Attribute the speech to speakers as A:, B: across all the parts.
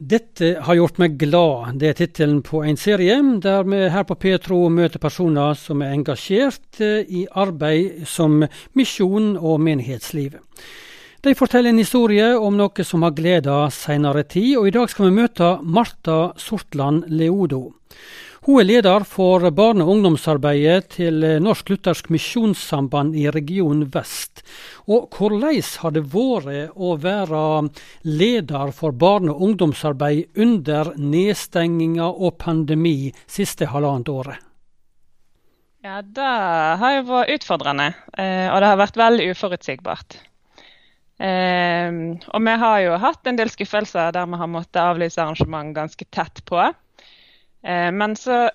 A: Dette har gjort meg glad. Det er tittelen på en serie der vi her på Petro møter personer som er engasjert eh, i arbeid som misjon og menighetsliv. De forteller en historie om noe som har gleda seinere tid, og i dag skal vi møte Marta Sortland Leodo. Hun er leder for barne- og ungdomsarbeidet til Norsk Luthersk Misjonssamband i Region Vest. Og hvordan har det vært å være leder for barne- og ungdomsarbeid under nedstenginga og pandemi siste halvannet året?
B: Ja, Det har jo vært utfordrende, eh, og det har vært veldig uforutsigbart. Eh, og vi har jo hatt en del skuffelser der vi har måttet avlyse arrangement ganske tett på. Eh, men så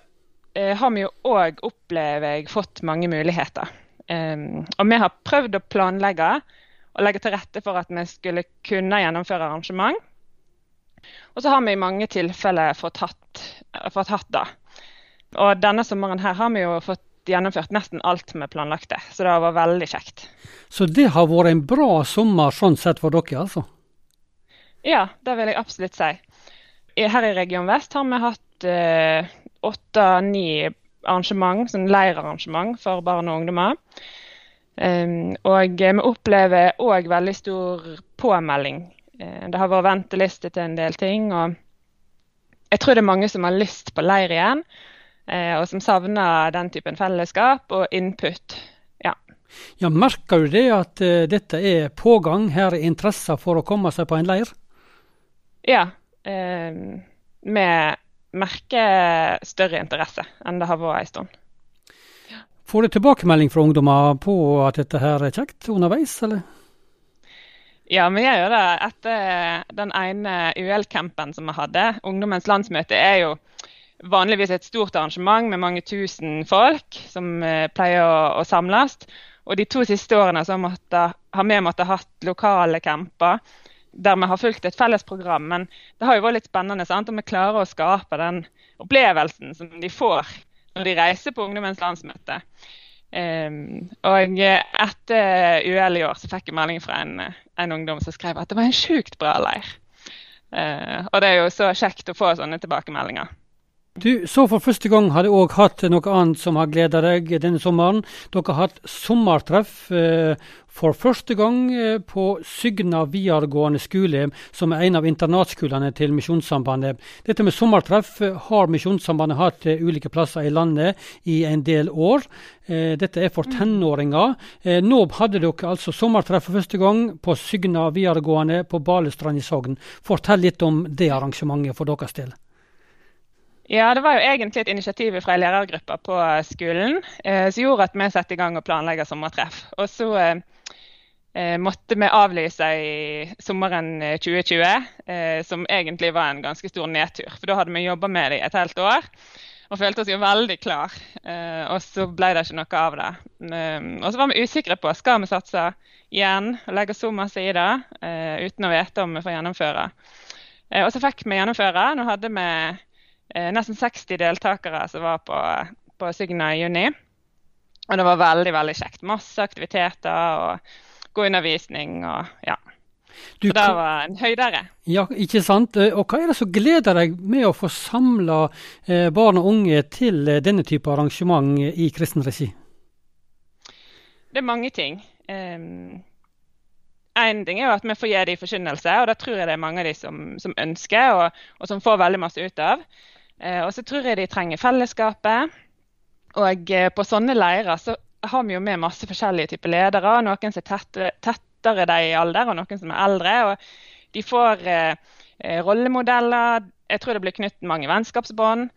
B: eh, har vi jo òg, opplever jeg, fått mange muligheter. Eh, og vi har prøvd å planlegge og legge til rette for at vi skulle kunne gjennomføre arrangement. Og så har vi i mange tilfeller fått hatt, fått hatt det. Og denne sommeren her har vi jo fått gjennomført nesten alt vi planlagte. Så det var veldig kjekt.
A: Så det har vært en bra sommer sånn sett for dere, altså?
B: Ja, det vil jeg absolutt si. Her i Region Vest har vi hatt Eh, åtte-ni arrangement, sånn leirarrangement for barn og ungdommer. Um, og vi opplever òg veldig stor påmelding. Uh, det har vært venteliste til en del ting. og Jeg tror det er mange som har lyst på leir igjen, og som savner den typen fellesskap og input. Ja.
A: ja merker du det at uh, dette er pågang? Her er interesser for å komme seg på en leir?
B: Ja. vi merker større interesse enn det har vært en stund.
A: Får du tilbakemelding fra ungdommer på at dette her er kjekt underveis, eller?
B: Ja, vi gjør det. Etter den ene UL-campen som vi hadde, Ungdommens landsmøte, er jo vanligvis et stort arrangement med mange tusen folk som eh, pleier å, å samles. Og de to siste årene måtte, har vi måttet hatt lokale camper der vi har fulgt et felles program. Men det har jo vært litt spennende sant? om vi klarer å skape den opplevelsen som de får når de reiser på Ungdommens landsmøte. Um, og etter UL i år så fikk jeg melding fra en, en, ungdom som skrev at det var en sjukt bra leir. Uh, og det er jo så kjekt å få sånne tilbakemeldinger.
A: Du, Så for første gang har du òg hatt noe annet som har gleda deg denne sommeren. Dere har hatt sommertreff eh, for første gang eh, på Sygna videregående skole, som er en av internatskolene til Misjonssambandet. Dette med sommertreff eh, har Misjonssambandet hatt eh, ulike plasser i landet i en del år. Eh, dette er for tenåringer. Eh, nå hadde dere altså sommertreff for første gang på Sygna videregående på Balestrand i Sogn. Fortell litt om det arrangementet for deres del.
B: Ja, Det var jo egentlig et initiativ fra en lærergruppe på skolen eh, som gjorde at vi satte i gang og planlegge sommertreff. Og så eh, eh måtte vi avlyse i sommeren 2020, eh, eh, som egentlig var en ganske stor nedtur. For da hadde vi jobba med det i et helt år og følte oss jo veldig klar. Eh, og så ble det ikke noe av det. og så var vi usikre på skal vi satse igjen og legge så masse i det uten å vite om vi får gjennomføre. og så fikk vi gjennomføre. Nå hadde vi eh, nesten 60 deltakere som var på, på Signa i juni. Og det var veldig veldig kjekt. Masse aktiviteter og god undervisning. og ja. Du, Så det var en høydere.
A: Ja, ikke sant. Eh, og hva er det som gleder deg med å få samla eh, barn og unge til eh, denne type arrangement i kristen regi?
B: Det er mange ting. Um, en ting er jo at vi får gi dem forkynnelse, og det tror jeg det er mange av de som, som ønsker, og, og, som får veldig masse ut av. Eh, og så tror jeg de trenger fellesskapet. Og eh, på sånne leirer så har vi jo med masse forskjellige typer ledere. Noen som er tettere, tettere de i alder, og noen som er eldre. og De får eh, rollemodeller. Jeg tror det blir knyttet mange vennskapsbånd.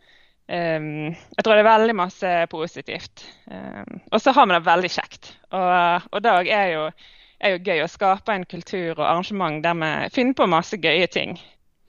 B: Um, jeg tror det er veldig masse positivt. Um, og så har vi det veldig kjekt. Og, og det er jo, er jo gøy å skape en kultur og arrangement der vi finner på masse gøye ting.